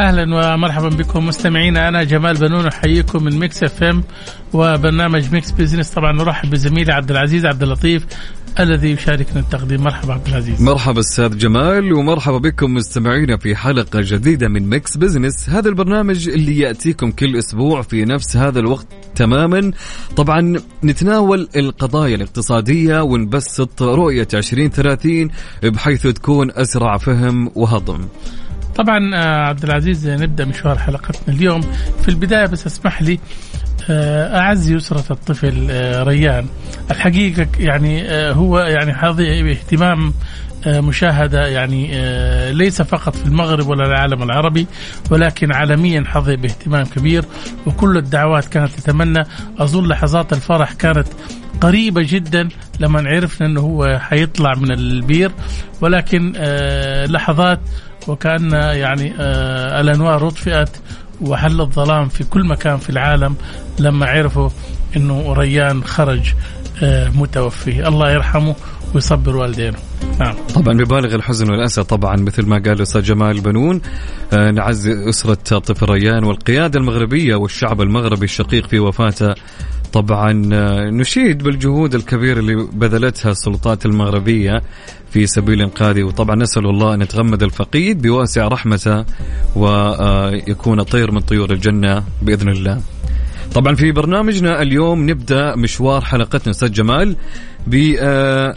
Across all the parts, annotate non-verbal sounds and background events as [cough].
أهلا ومرحبا بكم مستمعينا. أنا جمال بنون أحييكم من Mix FM وبرنامج Mix Business. طبعا نرحب بزميلي عبد العزيز عبد اللطيف الذي يشاركنا التقديم. مرحبا عبد العزيز. مرحبا أستاذ جمال ومرحبا بكم مستمعينا في حلقة جديدة من Mix Business. هذا البرنامج اللي يأتيكم كل أسبوع في نفس هذا الوقت تماما. طبعا نتناول القضايا الاقتصادية ونبسط رؤية 2030 بحيث تكون أسرع فهم وهضم. طبعا آه، عبد العزيز نبدأ مشوار حلقتنا اليوم. في البداية بس اسمح لي آه، أعزي أسرة الطفل آه، ريان. الحقيقة يعني هو يعني حظي باهتمام مشاهدة يعني ليس فقط في المغرب ولا العالم العربي ولكن عالميا حظي باهتمام كبير. وكل الدعوات كانت تتمنى. أظن لحظات الفرح كانت قريبة جدا لما عرفنا إنه هو حيطلع من البير. ولكن لحظات وكأن يعني آه، الانوار اطفئت وحل الظلام في كل مكان في العالم لما عرفوا إنه ريان خرج آه، متوفي الله يرحمه ويصبر والدينه. نعم. طبعا ببالغ الحزن والاسى طبعا مثل ما قال الأستاذ جمال بنون آه، نعزي أسرة طفل ريان والقيادة المغربية والشعب المغربي الشقيق في وفاته. طبعا آه، نشيد بالجهود الكبيرة اللي بذلتها السلطات المغربية في سبيل إنقاذه. وطبعا نسأل الله أن يتغمد الفقيد بواسع رحمته ويكون طير من طيور الجنة بإذن الله. طبعا في برنامجنا اليوم نبدأ مشوار حلقتنا أستاذ جمال ب آه،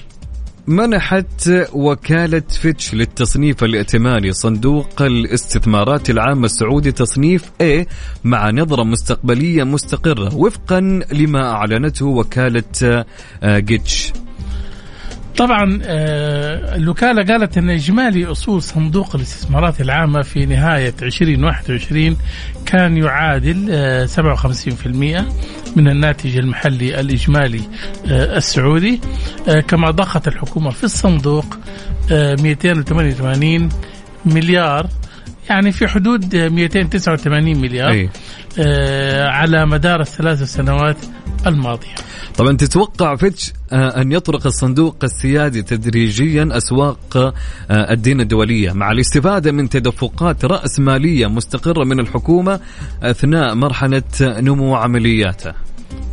منحت وكالة فيتش للتصنيف الائتماني صندوق الاستثمارات العامة السعودي تصنيف A مع نظرة مستقبلية مستقرة وفقا لما أعلنته وكالة آه، جيتش. طبعا آه، الوكالة قالت أن إجمالي أصول صندوق الاستثمارات العامة في نهاية 2021 كان يعادل آه، 57% من الناتج المحلي الإجمالي آه، السعودي آه، كما ضخت الحكومة في الصندوق آه، 288 مليار يعني في حدود آه، 289 مليار أي. آه، على مدار الثلاث سنوات الماضية طبعا تتوقع فيتش آه، أن يطرق الصندوق السيادي تدريجيا أسواق آه، الدين الدولية مع الاستفادة من تدفقات رأس مالية مستقرة من الحكومة أثناء مرحلة نمو عملياته.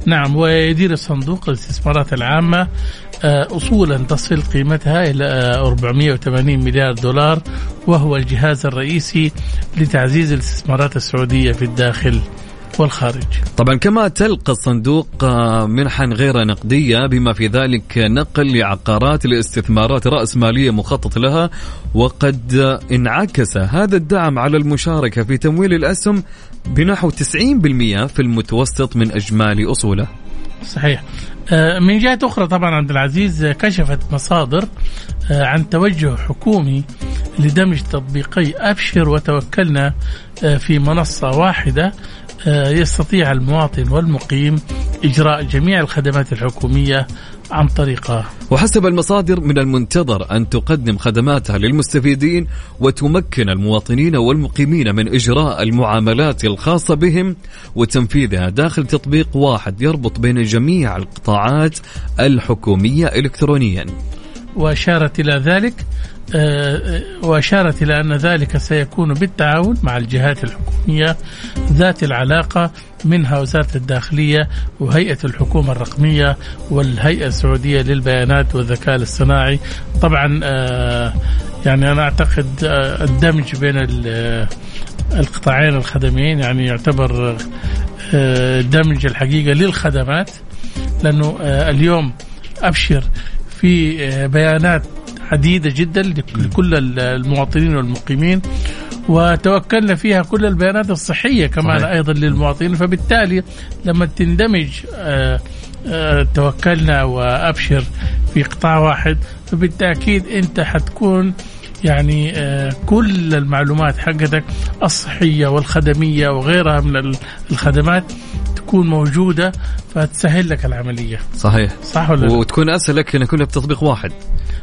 نعم ويدير الصندوق الاستثمارات العامة آه، أصولا تصل قيمتها إلى آه، 480 مليار دولار وهو الجهاز الرئيسي لتعزيز الاستثمارات السعودية في الداخل. والخارج. طبعا كما تلقى الصندوق آه، منحا غير نقدية بما في ذلك نقل لعقارات الاستثمارات رأس مالية مخطط لها وقد انعكس هذا الدعم على المشاركة في تمويل الأسهم بنحو 90% في المتوسط من إجمالي أصوله. صحيح. آه، من جهة أخرى طبعا عبد العزيز آه، كشفت مصادر عن توجه حكومي لدمج تطبيقي أبشر وتوكلنا في منصة واحدة يستطيع المواطن والمقيم إجراء جميع الخدمات الحكومية عن طريقها وحسب المصادر من المنتظر أن تقدم خدماتها للمستفيدين وتمكن المواطنين والمقيمين من إجراء المعاملات الخاصة بهم وتنفيذها داخل تطبيق واحد يربط بين جميع القطاعات الحكومية إلكترونيا. وأشارت إلى ذلك آه، آه، وأشارت إلى أن ذلك سيكون بالتعاون مع الجهات الحكومية ذات العلاقة منها وزارة الداخلية وهيئة الحكومة الرقمية والهيئة السعودية للبيانات والذكاء الاصطناعي. طبعا آه، يعني أنا أعتقد آه، الدمج بين ال- القطاعين الخدميين يعني يعتبر دمج الحقيقة للخدمات. لأنه آه، اليوم أبشر في بيانات عديده جدا لكل المواطنين والمقيمين وتوكلنا فيها كل البيانات الصحية كمان صحيح. أيضا للمواطنين فبالتالي لما تندمج آه، آه، توكلنا وأبشر في قطاع واحد فبالتأكيد أنت حتكون يعني آه، كل المعلومات حقتك الصحية والخدمية وغيرها من الخدمات تكون موجودة فتسهل لك العملية. صحيح صح ولا وتكون أسهل لك إن يكون بتطبيق واحد.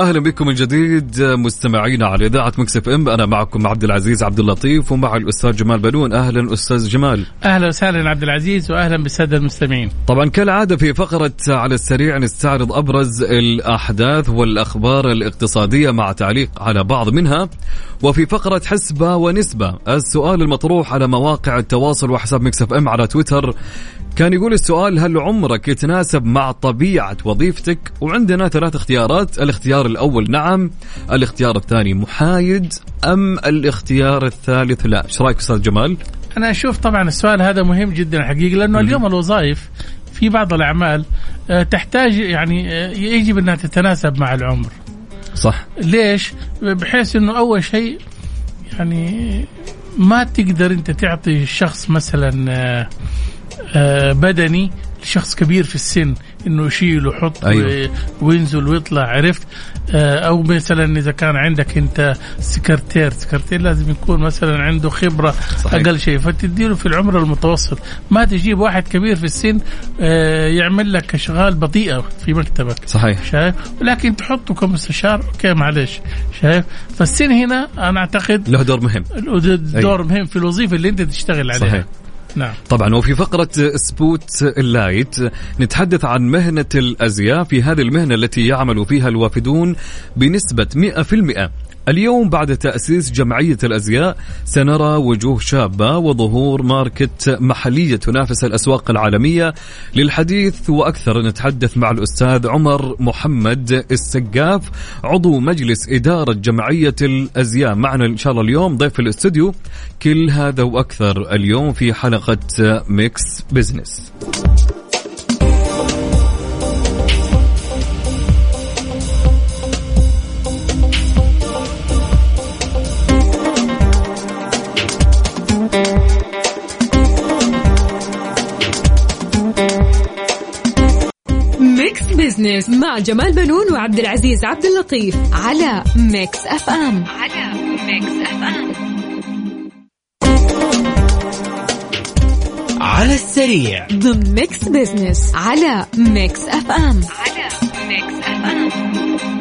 أهلا بكم من جديد مستمعينا على إذاعة Mix FM. أنا معكم عبد العزيز عبد اللطيف ومع الأستاذ جمال بنون. أهلا أستاذ جمال. أهلا وسهلا عبد العزيز وأهلا بالسادة المستمعين. طبعا كالعادة في فقرة على السريع نستعرض أبرز الأحداث والأخبار الإقتصادية مع تعليق على بعض منها. وفي فقرة حسبة ونسبة السؤال المطروح على مواقع التواصل وحساب Mix FM على تويتر كان يقول السؤال هل عمرك يتناسب مع طبيعة وظيفتك؟ وعندنا ثلاث اختيارات الاختيار الأول نعم الاختيار الثاني محايد أم الاختيار الثالث لا؟ إيش رأيك أستاذ جمال؟ أنا أشوف طبعا السؤال هذا مهم جدا حقيقة لأنه اليوم الوظائف في بعض الأعمال آه، تحتاج يعني آه، يجب أنها تتناسب مع العمر. صح. ليش؟ بحيث أنه أول شيء يعني ما تقدر أنت تعطي الشخص مثلا آه، آه، بدني لشخص كبير في السن إنه يشيل ويحط أيوه. وينزل ويطلع عرفت؟ أو مثلا إذا كان عندك أنت سكرتير سكرتير لازم يكون مثلا عنده خبرة صحيح. أقل شيء فتديله في العمر المتوسط. ما تجيب واحد كبير في السن آه، يعمل لك أشغال بطيئة في مكتبك. صحيح. شايف؟ لكن تحطه كمستشار أوكي معلش شايف؟ فالسن هنا أنا أعتقد له دور مهم. دور أيوه. مهم في الوظيفة اللي أنت تشتغل عليها. صحيح. نعم. طبعا وفي فقرة ال Spotlight نتحدث عن مهنة الأزياء في هذه المهنة التي يعمل فيها الوافدون بنسبة 100% اليوم بعد تأسيس جمعية الأزياء سنرى وجوه شابة وظهور ماركات محلية تنافس الأسواق العالمية للحديث وأكثر نتحدث مع الأستاذ عمر محمد السقاف عضو مجلس إدارة جمعية الأزياء. معنا إن شاء الله اليوم ضيف الاستوديو كل هذا وأكثر اليوم في حلقة Mix Business. Business مع جمال بنون وعبد العزيز عبد اللطيف على Mix FM على Mix FM على السريع. ضمن Mix Business على Mix FM على Mix FM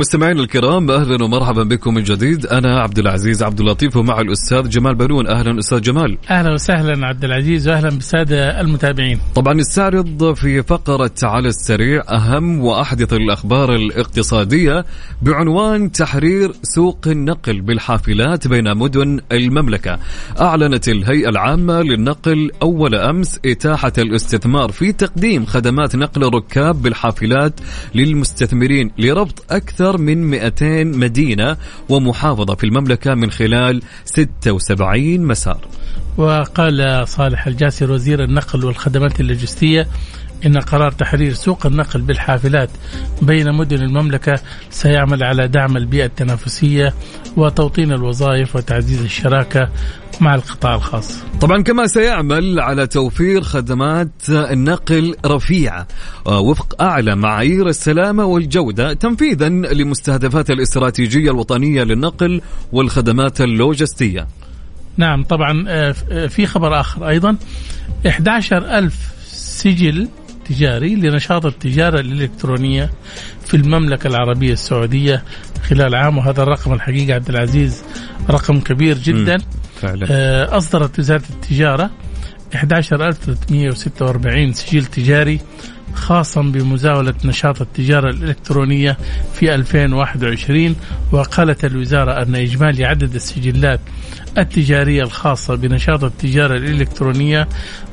مستمعينا الكرام أهلا ومرحبا بكم من جديد. أنا عبد العزيز عبد اللطيف ومع الأستاذ جمال بنون أهلا أستاذ جمال. أهلا وسهلا عبد العزيز واهلا بالسادة المتابعين. طبعا نستعرض في فقرة على السريع أهم وأحدث الأخبار الاقتصادية بعنوان تحرير سوق النقل بالحافلات بين مدن المملكة. أعلنت الهيئة العامة للنقل أول أمس إتاحة الاستثمار في تقديم خدمات نقل الركاب بالحافلات للمستثمرين لربط أكثر أكثر من 200 مدينة ومحافظة في المملكة من خلال 76 مسار. وقال صالح الجاسر وزير النقل والخدمات اللوجستية إن قرار تحرير سوق النقل بالحافلات بين مدن المملكة سيعمل على دعم البيئة التنافسية وتوطين الوظائف وتعزيز الشراكة مع القطاع الخاص. طبعا كما سيعمل على توفير خدمات النقل رفيعة وفق أعلى معايير السلامة والجودة تنفيذا لمستهدفات الاستراتيجية الوطنية للنقل والخدمات اللوجستية. نعم طبعا آه، في خبر آخر أيضا 11 ألف سجل تجاري لنشاط التجارة الإلكترونية في المملكة العربية السعودية خلال عام وهذا الرقم الحقيقة عبد العزيز رقم كبير جدا فعلا. آه، أصدرت وزارة التجارة 11346 سجل تجاري خاصا بمزاولة نشاط التجارة الإلكترونية في 2021 وقالت الوزارة أن إجمالي عدد السجلات التجارية الخاصة بنشاط التجارة الإلكترونية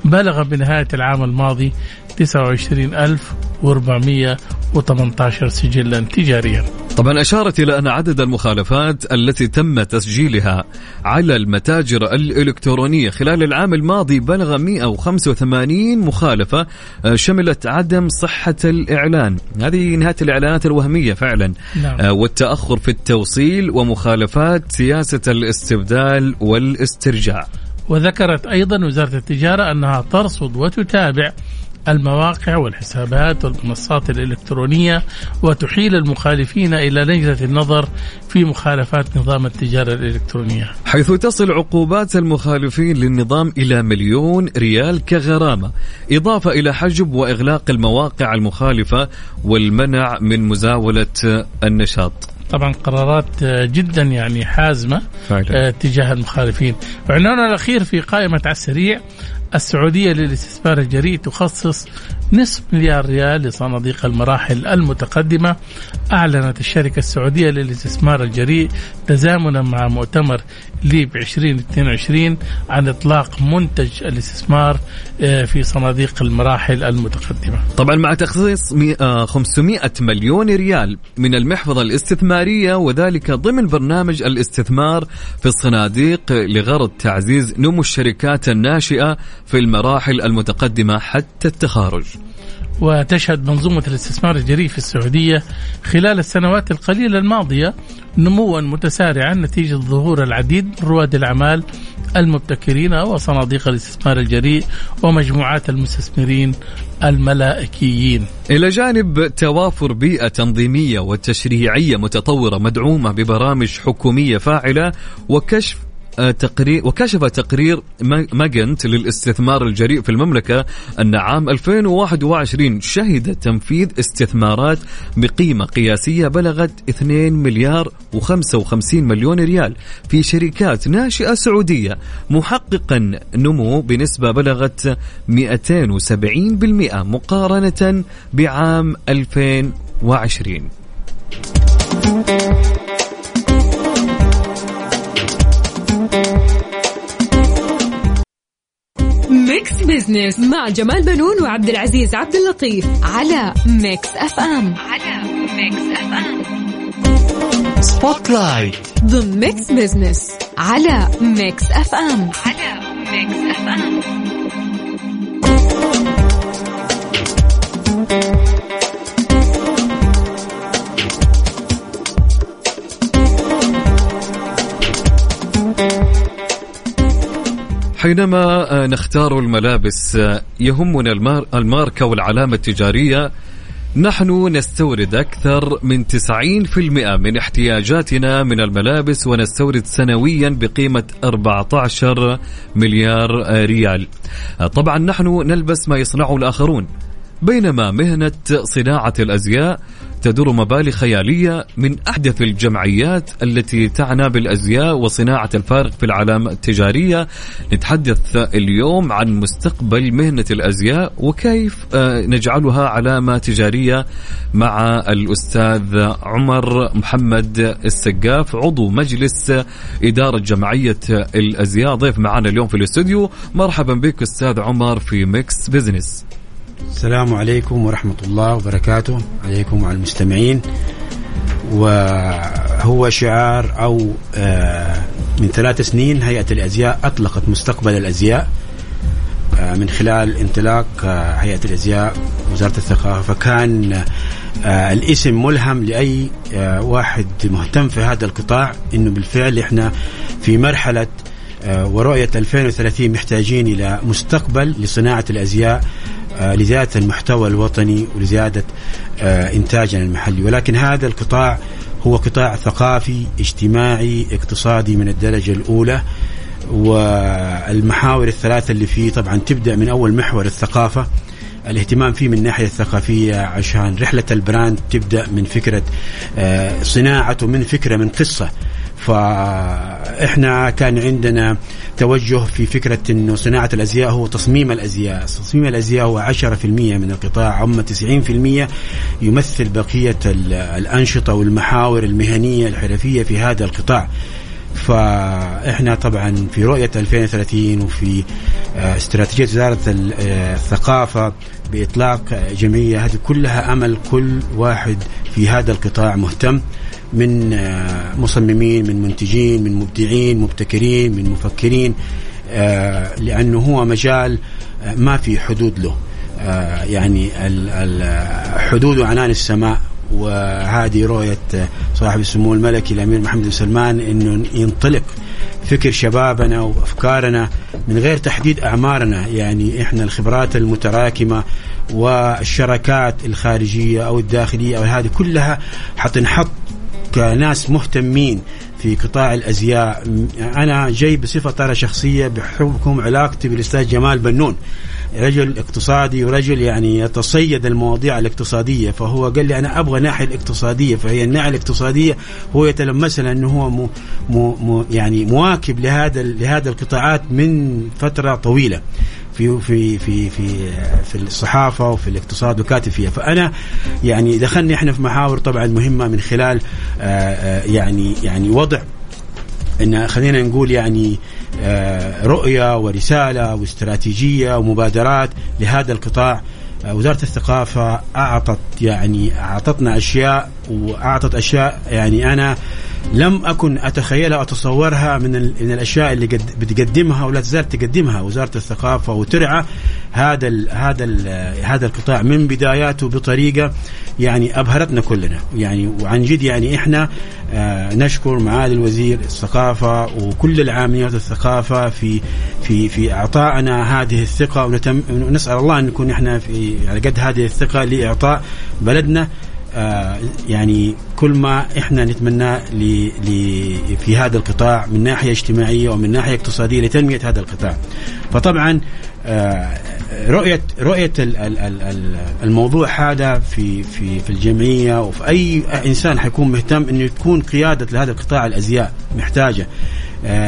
بلغ بنهاية العام الماضي 29418 سجلا تجاريا. طبعا أشارت إلى أن عدد المخالفات التي تم تسجيلها على المتاجر الإلكترونية خلال العام الماضي بلغ 185 مخالفة آه، شملت عدم صحة الإعلان. هذه نهاية الإعلانات الوهمية فعلا. نعم. آه، والتأخر في التوصيل ومخالفات سياسة الاستبدال والاسترجاع. وذكرت أيضا وزارة التجارة أنها ترصد وتتابع المواقع والحسابات والمنصات الإلكترونية وتحيل المخالفين إلى لجنة النظر في مخالفات نظام التجارة الإلكترونية. حيث تصل عقوبات المخالفين للنظام إلى مليون ريال كغرامة إضافة إلى حجب وإغلاق المواقع المخالفة والمنع من مزاولة النشاط. طبعا قرارات جدا يعني حازمة فعلا. آه، تجاه المخالفين. وعنواننا الأخير في قائمة على السريع السعودية للاستثمار الجريء تخصص نصف مليار ريال لصناديق المراحل المتقدمة. أعلنت الشركة السعودية للاستثمار الجريء تزامنا مع مؤتمر ليب 2022 عن إطلاق منتج الاستثمار آه، في صناديق المراحل المتقدمة. طبعا مع تخصيص 500 آه، مليون ريال من المحفظة الاستثمارية وذلك ضمن برنامج الاستثمار في الصناديق لغرض تعزيز نمو الشركات الناشئة في المراحل المتقدمة حتى التخارج. وتشهد منظومة الاستثمار الجريء في السعودية خلال السنوات القليلة الماضية نموا متسارعا نتيجة ظهور العديد من رواد الأعمال المبتكرين وصناديق الاستثمار الجريء ومجموعات المستثمرين الملائكيين. إلى جانب توافر بيئة تنظيمية وتشريعية متطورة مدعومة ببرامج حكومية فاعلة وكشف تقرير وكشف تقرير ماجنت للاستثمار الجريء في المملكة أن عام 2021 شهد تنفيذ استثمارات بقيمة قياسية بلغت 2 مليار و55 مليون ريال في شركات ناشئة سعودية محققا نمو بنسبة بلغت 270% مقارنة بعام 2020 Mix Business مع جمال بنون وعبد العزيز عبد اللطيف على Mix FM. على Mix FM. Spotlight ضمن Mix Business على Mix FM. على Mix FM. حينما آه، نختار الملابس آه، يهمنا الماركة والعلامة التجارية نحن نستورد أكثر من 90% من احتياجاتنا من الملابس ونستورد سنويا بقيمة 14 مليار ريال. آه، طبعا نحن نلبس ما يصنعه الآخرون بينما مهنة صناعة الأزياء تدور مبالغ خيالية من أحدث الجمعيات التي تعنى بالأزياء وصناعة الفارق في العلامة التجارية. نتحدث اليوم عن مستقبل مهنة الأزياء وكيف آه، نجعلها علامة تجارية مع الأستاذ عمر محمد السقاف عضو مجلس إدارة جمعية الأزياء. ضيف معنا اليوم في الاستوديو. مرحبا بك أستاذ عمر في Mix Business. السلام عليكم ورحمة الله وبركاته. عليكم وعلى المستمعين. وهو شعار أو آه، من ثلاث سنين هيئة الأزياء أطلقت مستقبل الأزياء آه، من خلال انطلاق آه، هيئة الأزياء وزارة الثقافة. فكان الاسم ملهم لأي واحد مهتم في هذا القطاع أنه بالفعل إحنا في مرحلة ورؤية 2030 محتاجين إلى مستقبل لصناعة الأزياء آه، لزيادة المحتوى الوطني ولزيادة آه، إنتاجنا المحلي. ولكن هذا القطاع هو قطاع ثقافي اجتماعي اقتصادي من الدرجة الأولى. والمحاور الثلاثة اللي فيه طبعا تبدأ من أول محور الثقافة. الاهتمام فيه من الناحية الثقافية عشان رحلة البراند تبدأ من فكرة آه، صناعته من فكرة من قصة. فإحنا كان عندنا توجه في فكرة إنه صناعة الأزياء هو تصميم الأزياء، تصميم الأزياء هو 10% من القطاع، اما 90% يمثل بقية ال- الأنشطة والمحاور المهنية الحرفية في هذا القطاع. فإحنا طبعا في رؤية 2030 وفي آه، استراتيجية وزارة آه، الثقافة بإطلاق جمعية. هذه كلها أمل كل واحد في هذا القطاع مهتم. من آه، مصممين من منتجين من مبدعين مبتكرين من مفكرين آه، لأنه هو مجال آه، ما في حدود له. يعني حدود عنان السماء. وهذه رؤية صاحب السمو الملكي الأمير محمد بن سلمان أنه ينطلق فكر شبابنا وأفكارنا من غير تحديد أعمارنا. يعني إحنا الخبرات المتراكمة والشراكات الخارجية أو الداخلية أو هذه كلها حتنحط كناس مهتمين في قطاع الأزياء. أنا جاي بصفة ترى شخصية بحكم علاقتي بالأستاذ جمال بنون. رجل اقتصادي ورجل يعني يتصيد المواضيع الاقتصادية. فهو قال لي أنا أبغى الناحيه الاقتصادية. فهي الناحية الاقتصادية هو يتلمسها لأنه هو مو مو يعني مواكب لهذا لهذا القطاعات من فترة طويلة. في في في في في الصحافة وفي الاقتصاد وكاتب فيها فأنا يعني دخلنا إحنا في محاور طبعا مهمة من خلال آه، آه، يعني يعني وضع إن خلينا نقول يعني آه، رؤية ورسالة واستراتيجية ومبادرات لهذا القطاع. وزارة الثقافة أعطت يعني أعطتنا أشياء وأعطت أشياء. يعني أنا لم أكن أتخيلها وأتصورها من من الأشياء اللي قد بتقدمها ولا تزال تقدمها. وزارة الثقافة وترعى هذا ال هذا ال هذا القطاع من بداياته بطريقة يعني أبهرتنا كلنا. يعني وعن جد يعني إحنا آه نشكر معالي الوزير الثقافة وكل العاملين الثقافة في في في إعطائنا هذه الثقة. ونتم ونسال الله أن نكون إحنا في على قد هذه الثقة لإعطاء بلدنا. آه، يعني كل ما إحنا نتمناه في هذا القطاع من ناحية اجتماعية ومن ناحية اقتصادية لتنمية هذا القطاع. فطبعا آه، رؤية رؤية ال- ال- ال- ال- الموضوع هذا في في في الجمعية وفي أي إنسان حيكون مهتم إنه تكون قيادة لهذا القطاع الأزياء محتاجة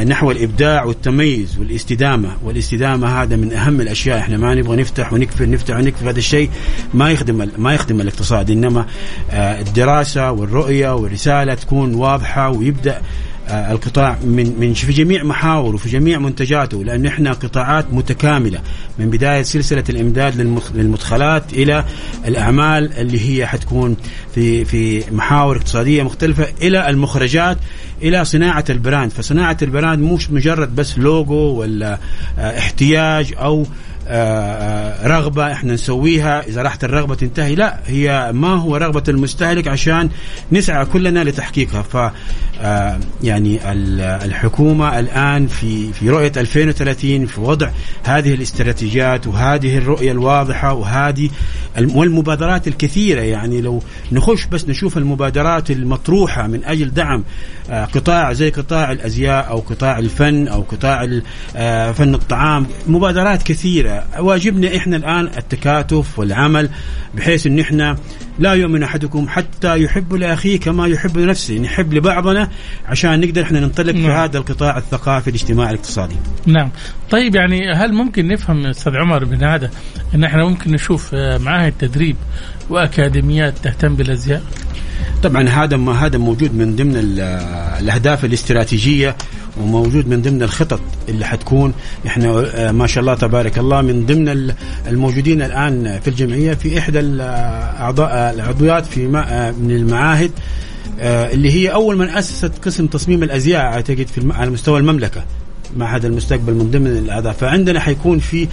نحو الإبداع والتميز والاستدامة. والاستدامة هذا من أهم الأشياء. إحنا ما نبغى نفتح ونكفر نفتح ونكفر. هذا الشيء ما يخدم ما يخدم الاقتصاد. إنما آه، الدراسة والرؤية والرسالة تكون واضحة ويبدأ آه، القطاع من من في جميع محاوره وفي جميع منتجاته لأن إحنا قطاعات متكاملة من بداية سلسلة الإمداد للمدخلات إلى الأعمال اللي هي حتكون في في محاور اقتصادية مختلفة إلى المخرجات إلى صناعة ال brand. فصناعة ال brand مش مجرد بس لوجو ولا آه، احتياج أو آه، آه، رغبة إحنا نسويها. إذا راحت الرغبة تنتهي لا هي ما هو رغبة المستهلك عشان نسعى كلنا لتحقيقها. ف آه، يعني ال- الحكومة الآن في في رؤية 2030 في وضع هذه الاستراتيجيات وهذه الرؤية الواضحة وهذه الم- والمبادرات الكثيرة. يعني لو نخش بس نشوف المبادرات المطروحة من أجل دعم قطاع زي قطاع الأزياء أو قطاع الفن أو قطاع فن الطعام مبادرات كثيرة. واجبنا إحنا الآن التكاتف والعمل بحيث أن إحنا لا يؤمن أحدكم حتى يحب لأخيه كما يحب لنفسه نحب لبعضنا عشان نقدر إحنا ننطلق في نعم. هذا القطاع الثقافي الاجتماعي الاقتصادي. نعم. طيب يعني هل ممكن نفهم أستاذ عمر من هذا إن إحنا ممكن نشوف آه، معاهد تدريب وأكاديميات تهتم بالأزياء؟ طبعا هذا ما هذا موجود من ضمن ال- الأهداف الاستراتيجية وموجود من ضمن الخطط اللي حتكون. إحنا آه، ما شاء الله تبارك الله من ضمن ال- الموجودين الآن في الجمعية في إحدى الاعضاء العضويات في ما- آه، من المعاهد آه، اللي هي أول من أسست قسم تصميم الأزياء أعتقد في على مستوى المملكة. معهد المستقبل من ضمن الأعضاء. فعندنا حيكون في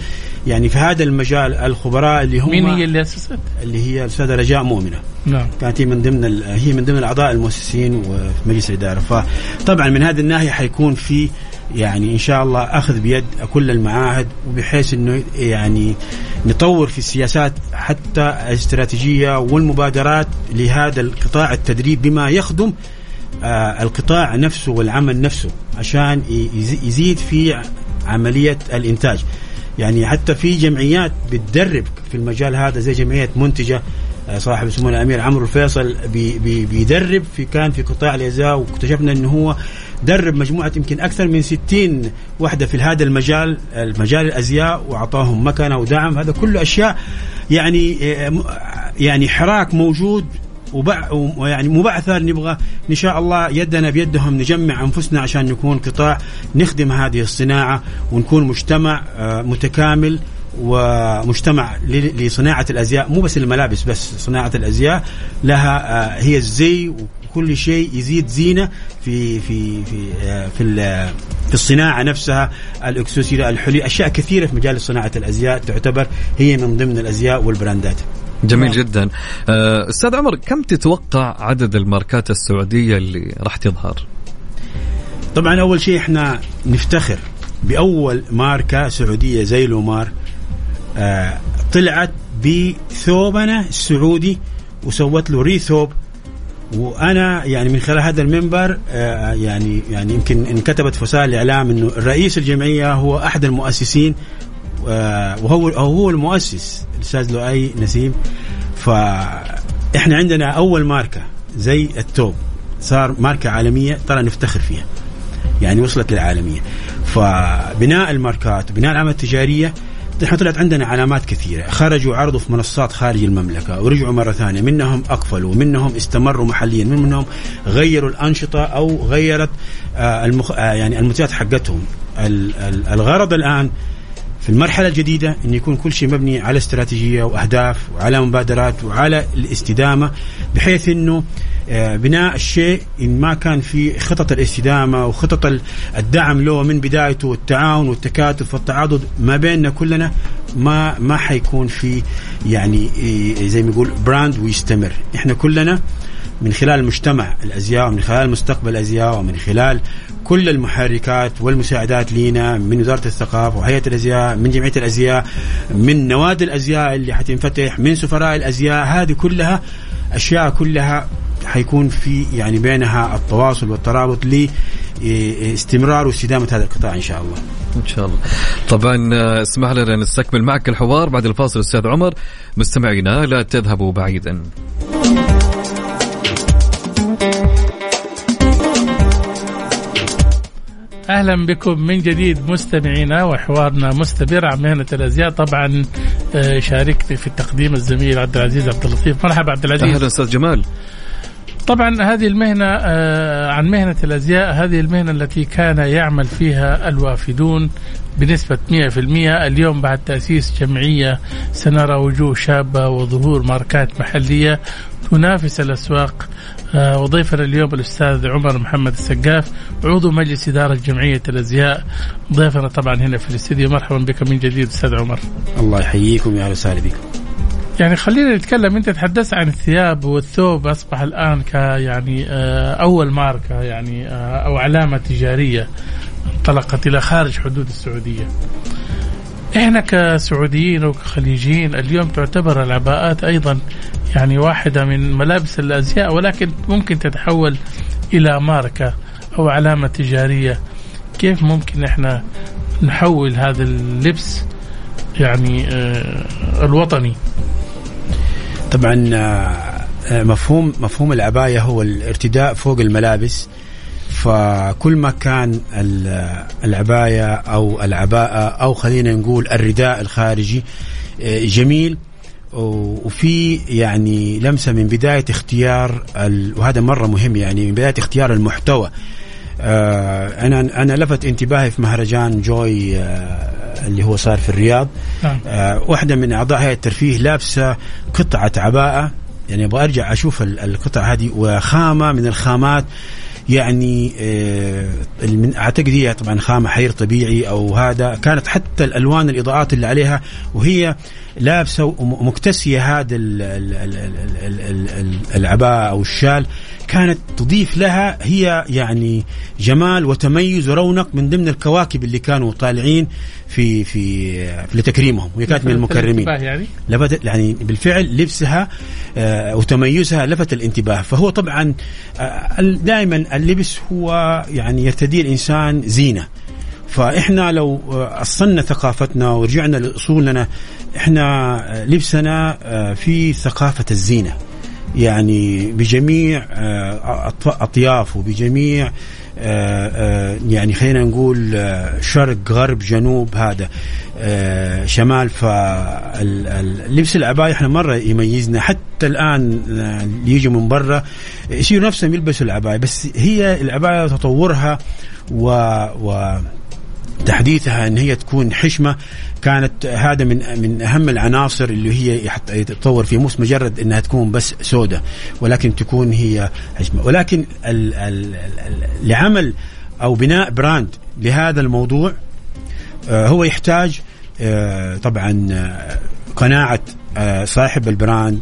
يعني في هذا المجال الخبراء اللي هم مين هي اللي أسست؟ اللي هي الأستاذة رجاء مؤمنة. نعم. كانت هي من ضمن هي من ضمن الأعضاء المؤسسين وفي مجلس الإدارة. فطبعا من هذه الناحية حيكون في يعني إن شاء الله أخذ بيد كل المعاهد وبحيث إنه يعني نطور في السياسات حتى الاستراتيجية والمبادرات لهذا القطاع التدريب بما يخدم آه، القطاع نفسه والعمل نفسه. عشان يزيد في عملية الإنتاج. يعني حتى في جمعيات بتدرب في المجال هذا زي جمعية منتجة آه، صاحب سمو الأمير عمرو الفيصل بي بي بيدرب في كان في قطاع الازياء واكتشفنا إنه هو درب مجموعة يمكن أكثر من 60 وحدة في هذا المجال المجال الأزياء وأعطاهم مكانه ودعم. هذا كله أشياء يعني آه، يعني حراك موجود وبع ويعني مبعثر نبغى إن شاء الله يدنا بيدهم نجمع أنفسنا عشان نكون قطاع نخدم هذه الصناعة ونكون مجتمع آه، متكامل ومجتمع لصناعة الأزياء مو بس الملابس بس صناعة الأزياء لها آه، هي الزي وكل شيء يزيد زينة في في في آه، في في الصناعة نفسها الأكسسوارات الحلي أشياء كثيرة في مجال صناعة الأزياء تعتبر هي من ضمن الأزياء والبراندات. جميل جدا. آه، أستاذ عمر كم تتوقع عدد الماركات السعودية اللي راح تظهر؟ طبعا أول شيء إحنا نفتخر بأول ماركة سعودية زي لومار آه طلعت بثوبنا السعودي وسوت له ريثوب. وأنا يعني من خلال هذا المنبر آه يعني يعني يمكن انكتبت في وسائل الإعلام إنه رئيس الجمعية هو أحد المؤسسين آه وهو هو المؤسس. الأستاذ لؤي نسيم. فإحنا عندنا أول ماركة زي التوب. صار ماركة عالمية ترى نفتخر فيها. يعني وصلت للعالمية. فبناء الماركات وبناء العلامات التجارية إحنا طلعت عندنا علامات كثيرة. خرجوا عرضوا في منصات خارج المملكة ورجعوا مرة ثانية. منهم أقفلوا منهم استمروا محليا منهم غيروا الأنشطة أو غيرت آه المخ... آه يعني المنتجات حقتهم. ال- ال- الغرض الآن في المرحلة الجديدة أن يكون كل شيء مبني على استراتيجية وأهداف وعلى مبادرات وعلى الاستدامة بحيث أنه آه، بناء الشيء إن ما كان في خطط الاستدامة وخطط ال- الدعم له من بدايته والتعاون والتكاتف والتعاضد ما بيننا كلنا ما ما حيكون في يعني إيه، زي ما يقول براند ويستمر. إحنا كلنا من خلال مجتمع الأزياء ومن خلال مستقبل الأزياء ومن خلال كل المحركات والمساعدات لينا من وزارة الثقافة وهيئة الأزياء من جمعية الأزياء من نوادي الأزياء اللي حتنفتح من سفراء الأزياء. هذه كلها أشياء كلها حيكون في يعني بينها التواصل والترابط لاستمرار واستدامة هذا القطاع إن شاء الله. إن شاء الله. طبعا آه، اسمح لنا نستكمل معك الحوار بعد الفاصل أستاذ عمر. مستمعينا لا تذهبوا بعيدا. أهلا بكم من جديد مستمعينا وحوارنا مستمر عن مهنة الأزياء. طبعا آه، شاركني في التقديم الزميل عبد العزيز عبد اللطيف. مرحبا عبد العزيز. أهلا أستاذ جمال. طبعا هذه المهنة آه، عن مهنة الأزياء هذه المهنة التي كان يعمل فيها الوافدون بنسبة 100% اليوم بعد تأسيس جمعية سنرى وجوه شابة وظهور ماركات محلية تنافس الأسواق وضيفنا اليوم الأستاذ عمر محمد السقاف عضو مجلس إدارة جمعية الأزياء ضيفنا طبعا هنا في الاستديو مرحبا بك من جديد أستاذ عمر الله يحييكم يا أهلا وسهلا بكم. يعني خلينا نتكلم أنت تحدثت عن الثياب والثوب أصبح الآن ك يعني آه، أول ماركة يعني آه، أو علامة تجارية انطلقت إلى خارج حدود السعودية. إحنا كسعوديين وكخليجيين اليوم تعتبر العباءات أيضا يعني واحدة من ملابس الأزياء ولكن ممكن تتحول إلى ماركة أو علامة تجارية. كيف ممكن إحنا نحول هذا اللبس يعني آه، الوطني طبعا آه، مفهوم مفهوم العباية هو الارتداء فوق الملابس فكل ما كان ال- العباية أو العباءة أو خلينا نقول الرداء الخارجي آه، جميل. وفي يعني لمسة من بداية اختيار ال- وهذا مرة مهم يعني من بداية اختيار المحتوى. آه، أنا أنا لفت انتباهي في مهرجان جوي آه، اللي هو صار في الرياض. نعم. واحدة من أعضاء هيئة الترفيه لابسة قطعة عباءة. يعني أبغى أرجع أشوف ال- القطعة هذه وخامة من الخامات. يعني آه، أعتقد هي طبعا خامة حير طبيعي أو هذا. كانت حتى الألوان الإضاءات اللي عليها وهي لابسة ومكتسيه هذا ال- ال- ال- ال- ال- ال- ال- العباءه أو الشال. كانت تضيف لها هي يعني جمال وتميز ورونق من ضمن الكواكب اللي كانوا طالعين في في, في لتكريمهم. وهي كانت من المكرمين. يعني؟ لفت يعني بالفعل لبسها آه، وتميزها لفت الانتباه. فهو طبعا دائما اللبس هو يعني يرتديه الإنسان زينة. فإحنا لو آه، أصلنا ثقافتنا ورجعنا لأصولنا إحنا آه، لبسنا آه، في ثقافة الزينة. يعني بجميع آه، اطيافه بجميع آه، آه، يعني خلينا نقول شرق غرب جنوب هذا شمال. فاللبس العباية إحنا مرة يميزنا. حتى الآن آه، اللي يجوا من برا يصيروا نفسهم يلبسوا العباية بس هي العباية تطورها و, و تحديثها إن هي تكون حشمة كانت هذا من من أهم العناصر اللي هي يتطور فيها مو مجرد إنها تكون بس سوداء ولكن تكون هي حشمة. ولكن ال ال ال لعمل أو بناء brand لهذا الموضوع آه، هو يحتاج آه، طبعا قناعة آه، صاحب ال brand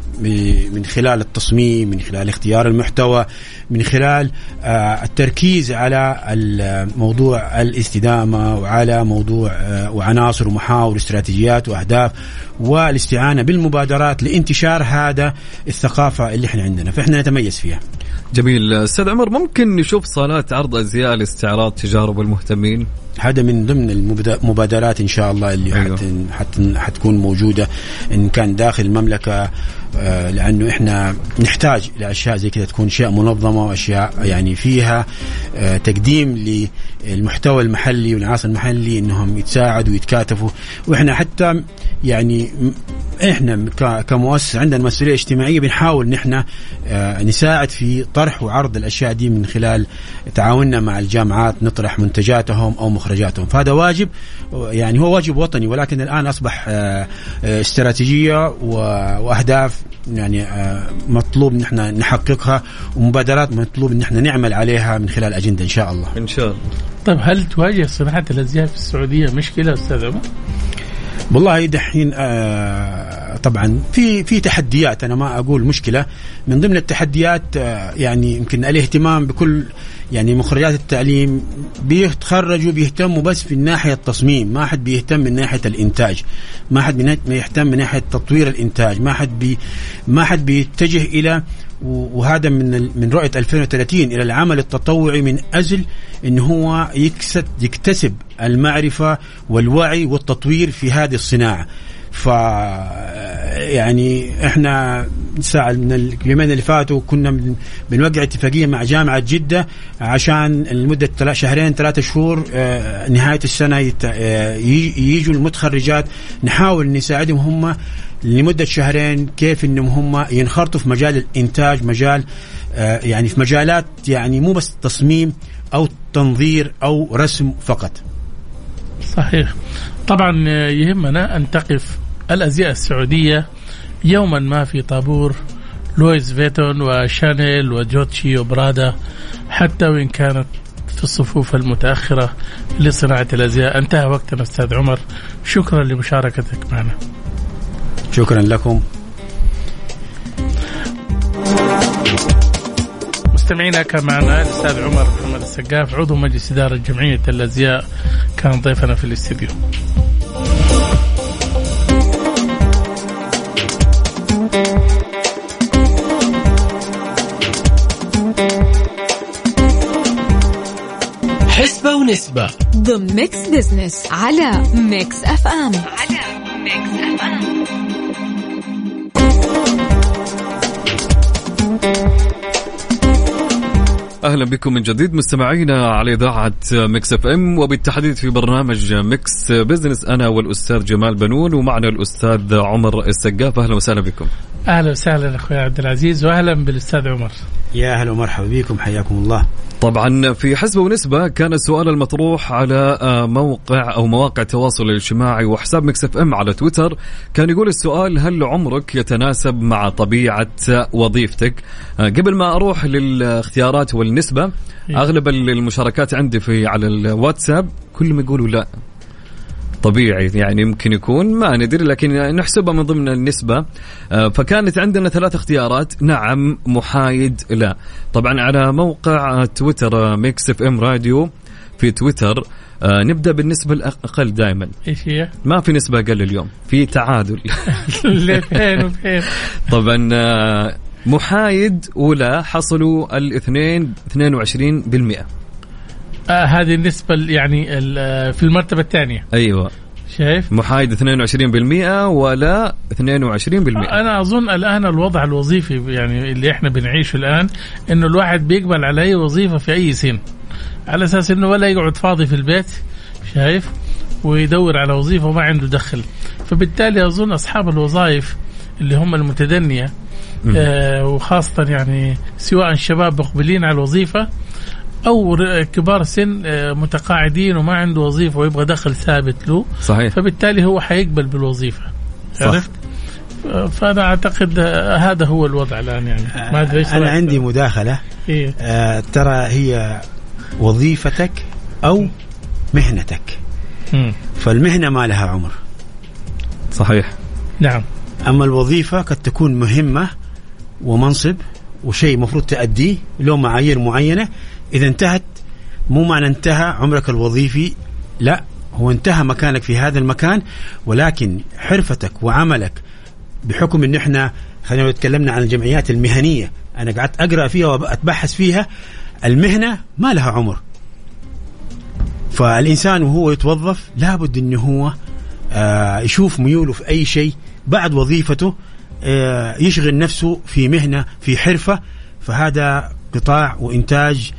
من خلال التصميم من خلال اختيار المحتوى من خلال آه، التركيز على موضوع الاستدامة وعلى موضوع آه، وعناصر ومحاور استراتيجيات وأهداف والاستعانة بالمبادرات لانتشار هذا الثقافة اللي إحنا عندنا. فإحنا نتميز فيها. جميل. أستاذ عمر ممكن نشوف صالات عرض ازياء لاستعراض تجارب المهتمين؟ هذا من ضمن المبادرات إن شاء الله اللي أيوه. حت حتكون موجودة إن كان داخل المملكة آه، لأنه إحنا نحتاج لاشياء زي كذا تكون أشياء منظمة وأشياء يعني فيها آه، تقديم للمحتوى المحلي والعناصر المحلي إنهم يتساعدوا ويتكاتفوا. وإحنا حتى يعني إحنا كمؤسسه عندنا مسؤولية اجتماعية بنحاول نحن آه، نساعد في طرح وعرض الأشياء دي من خلال تعاوننا مع الجامعات نطرح منتجاتهم أو مخرجاتهم. فهذا واجب يعني هو واجب وطني ولكن الآن أصبح آه، آه، استراتيجية وأهداف يعني مطلوب ان إحنا نحققها ومبادرات مطلوب ان إحنا نعمل عليها من خلال أجندة إن شاء الله. إن شاء الله. طيب هل تواجه صناعه الأزياء في السعودية مشكلة أستاذ عمر؟ والله دحين آه طبعا في في تحديات أنا ما أقول مشكلة. من ضمن التحديات آه يعني يمكن الاهتمام بكل يعني مخرجات التعليم بيتخرجوا بيهتموا بس في الناحيه التصميم. ما حد بيهتم من ناحية الإنتاج. ما حد بيهتم من ناحية تطوير الإنتاج. ما حد بي ما حد بيتجه إلى وهذا من من رؤية 2030 إلى العمل التطوعي من أجل إن هو يكسب يكتسب المعرفة والوعي والتطوير في هذه الصناعة. ف يعني إحنا ساعة من اليومين اللي فاتوا كنا بن- بنوقع اتفاقية مع جامعة جدة عشان لمدة شهرين ثلاثة شهور آه، نهاية السنة آه، يجوا المتخرجات نحاول نساعدهم هم لمدة شهرين كيف إنهم هم ينخرطوا في مجال الإنتاج مجال آه، يعني في مجالات يعني مو بس تصميم أو تنظير أو رسم فقط. صحيح. طبعا يهمنا أن تقف الأزياء السعودية يوما ما في طابور لويس فيتون وشانيل وجوتشي وبرادا حتى وإن كانت في الصفوف المتأخرة لصناعة الأزياء. انتهى وقتنا أستاذ عمر. شكرا لمشاركتك معنا. شكرا لكم. مستمعينا كان معنا الأستاذ عمر محمد السقاف عضو مجلس إدارة جمعية الأزياء كان ضيفنا في الاستديو. حسبة ونسبة. ضمن Mix Business على Mix FM على Mix FM أهلا بكم من جديد مستمعينا على إذاعة Mix FM وبالتحديد في برنامج Mix Business أنا والأستاذ جمال بنون ومعنا الأستاذ عمر السقاف. أهلا وسهلا بكم. أهلا وسهلا أخوي عبد العزيز واهلا بالأستاذ عمر. يا أهلا ومرحبا بكم حياكم الله. طبعا في حسبة ونسبة كان السؤال المطروح على آه، موقع أو مواقع التواصل الاجتماعي وحساب Mix FM على تويتر. كان يقول السؤال هل عمرك يتناسب مع طبيعة وظيفتك؟ آه، قبل ما أروح للاختيارات والنسبة أغلب المشاركات عندي في على الواتساب كلهم يقولوا لا. طبيعي يعني يمكن يكون ما ندري لكن نحسبها من ضمن النسبة. آه، فكانت عندنا ثلاث اختيارات. نعم محايد لا. طبعا على موقع تويتر آه، ميكس إف إم راديو في تويتر. آه، نبدأ بالنسبة الأقل دائما. إيش هي؟ ما في نسبة أقل اليوم في تعادل. [laughs] فين؟ وفين [laughs] طبعا آه، محايد ولا حصلوا الاثنين 22% آه هذه النسبة ال- يعني آه، في المرتبة الثانية. أيوه. شايف؟ محايد 22% ولا 22% أنا أظن الآن الوضع الوظيفي يعني اللي إحنا بنعيشه الآن إنه الواحد بيقبل على اي وظيفة في أي سن. على أساس إنه ولا يقعد فاضي في البيت شايف؟ ويدور على وظيفة وما عنده دخل. فبالتالي أظن أصحاب الوظائف اللي هم المتدنية آه وخاصة يعني سواء شباب مقبلين على الوظيفة أو كبار سن آه متقاعدين وما عنده وظيفة ويبغى دخل ثابت له صحيح فبالتالي هو حيقبل بالوظيفة صح. عرفت؟ فأنا أعتقد آه، هذا هو الوضع الآن يعني ما أدري إيش أنا؟ عندي مداخلة إيه؟ آه ترى هي وظيفتك أو مهنتك مم. فالمهنة ما لها عمر صحيح نعم أما الوظيفة قد تكون مهمة ومنصب وشيء مفروض تأديه له معايير معينة إذا انتهت مو معنى انتهى عمرك الوظيفي لا هو انتهى مكانك في هذا المكان ولكن حرفتك وعملك بحكم إن إحنا خلينا تكلمنا عن الجمعيات المهنية أنا قعدت أقرأ فيها وأتبحث فيها المهنة ما لها عمر. فالإنسان وهو يتوظف لابد انه هو آه يشوف ميوله في أي شيء بعد وظيفته آه يشغل نفسه في مهنة في حرفة فهذا قطاع وإنتاج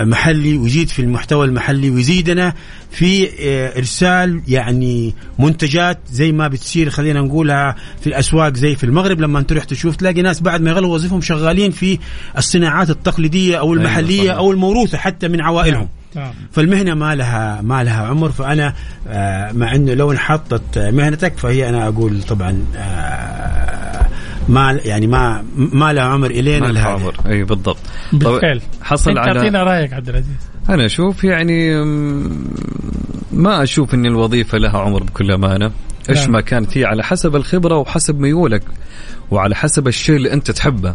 محلي ويزيد في المحتوى المحلي ويزيدنا في آه إرسال يعني منتجات زي ما بتصير خلينا نقولها في الأسواق زي في المغرب لما أنت تروح تشوف تلاقي ناس بعد ما يغلوا وظيفهم شغالين في الصناعات التقليدية أو المحلية صحيح. أو الموروثة حتى من عوائلهم نعم فالمهنة ما لها ما لها عمر فأنا آه، مع إنه لو انحطت مهنتك فهي أنا أقول طبعا آه، ما يعني ما ما لها عمر الين ما لها. عمر. إي بالضبط. بالفعل. حصل أنت على أعطينا رأيك عبد العزيز. أنا أشوف يعني ما أشوف إن الوظيفة لها عمر بكل أمانة. إيش نعم. ما كانت هي على حسب الخبرة وحسب ميولك وعلى حسب الشيء اللي أنت تحبه.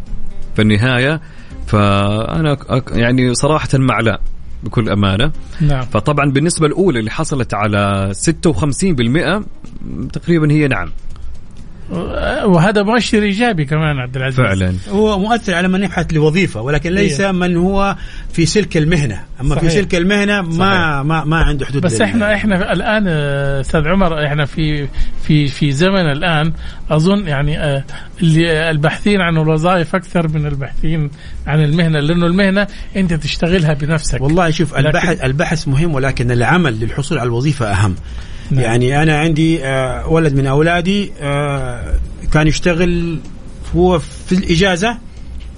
في النهاية فأنا يعني صراحة مع لا بكل أمانة. نعم. فطبعا بالنسبة الأولى اللي حصلت على 56% تقريبا هي نعم. وهذا مؤشر إيجابي كمان عبد العزيز. فعلا. هو مؤثر على من يبحث لوظيفة ولكن ليس إيه. من هو في سلك المهنة. أما في صحيح. سلك المهنة ما ما ما عنده حدود بس إحنا إحنا الآن أستاذ عمر إحنا في في في زمن الآن أظن يعني آه، اللي الباحثين عن الوظائف أكثر من الباحثين عن المهنة لأنه المهنة أنت تشتغلها بنفسك. والله شوف البحث البحث مهم ولكن العمل للحصول على الوظيفة أهم. نعم. يعني أنا عندي آه، ولد من أولادي آه، كان يشتغل هو في الإجازة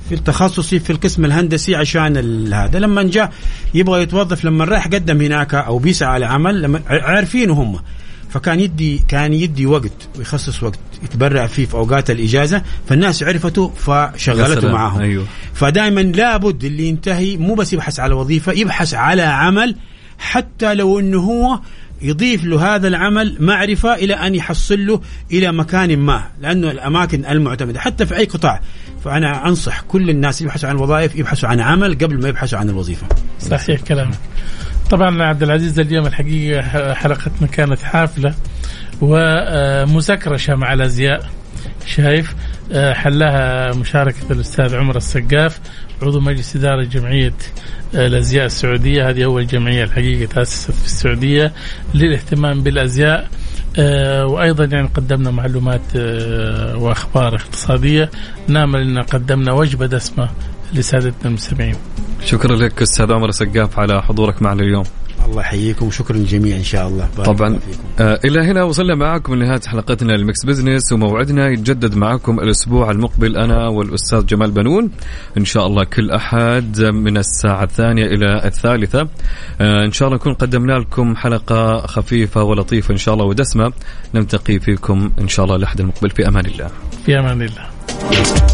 في التخصصي في القسم الهندسي عشان هذا لما جاء يبغى يتوظف لما راح قدم هناك أو بيسعى على عمل لما عارفينه هم فكان يدي كان يدي وقت ويخصص وقت يتبرع فيه في أوقات الإجازة فالناس عرفته فشغلته. معاهم أيوه فدائما لابد اللي ينتهي مو بس يبحث على وظيفة يبحث على عمل حتى لو إنه هو يضيف له هذا العمل معرفة إلى أن يحصل له إلى مكان ما لأنه الأماكن المعتمدة حتى في أي قطاع. فأنا أنصح كل الناس يبحثوا عن وظائف يبحثوا عن عمل قبل ما يبحثوا عن الوظيفة. صحيح كلامك. طبعا عبد العزيز اليوم الحقيقة ح- حلقتنا كانت حافلة ومسكرشه مع الأزياء شايف؟ حلها مشاركة الأستاذ عمر السقاف. عضو مجلس إدارة جمعية آه، الأزياء السعودية. هذه أول جمعية الحقيقة تأسست في السعودية للاهتمام بالأزياء. آه، وأيضا يعني قدمنا معلومات آه، وأخبار اقتصادية. نامل أن قدمنا وجبة دسمة لسادتنا المستمعين. شكرا لك أستاذ عمر سقاف على حضورك معنا اليوم. الله يحييكم. وشكرا للجميع إن شاء الله. بارك طبعا. فيكم. آه إلى هنا وصلنا معكم لنهاية حلقتنا الـ Mix Business وموعدنا يتجدد معكم الأسبوع المقبل أنا والأستاذ جمال بنون. إن شاء الله كل أحد من الساعة الثانية إلى الثالثة. آه إن شاء الله نكون قدمنا لكم حلقة خفيفة ولطيفة إن شاء الله ودسمة. نلتقي فيكم إن شاء الله الأحد المقبل. في أمان الله. في أمان الله.